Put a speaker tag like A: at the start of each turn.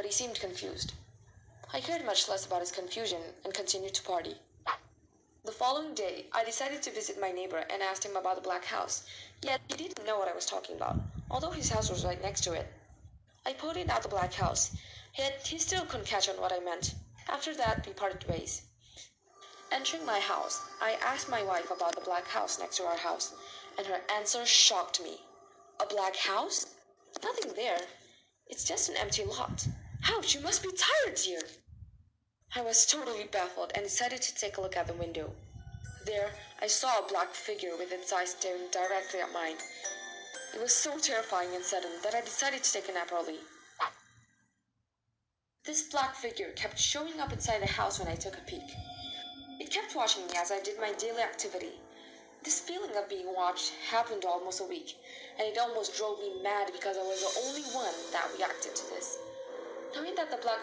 A: but he seemed confused. I cared much less about his confusion and continued to party. The following day I decided to visit my neighbor and asked him about the black house, yet he didn't know what I was talking about, although his house was right next to it. I pointed out the black house, yet he still couldn't catch on what I meant. After that we parted ways. Entering my house, I asked my wife about the black house next to our house, and her answer shocked me. A black house? Nothing there. It's just an empty lot. Ouch, you must be tired, dear. I was totally baffled and decided to take a look at the window. There, I saw a black figure with its eyes staring directly at mine. It was so terrifying and sudden that I decided to take a nap early. This black figure kept showing up inside the house when I took a peek. It kept watching me as I did my daily activity. This feeling of being watched happened almost a week, and it almost drove me mad because I was the only one that reacted to this. The black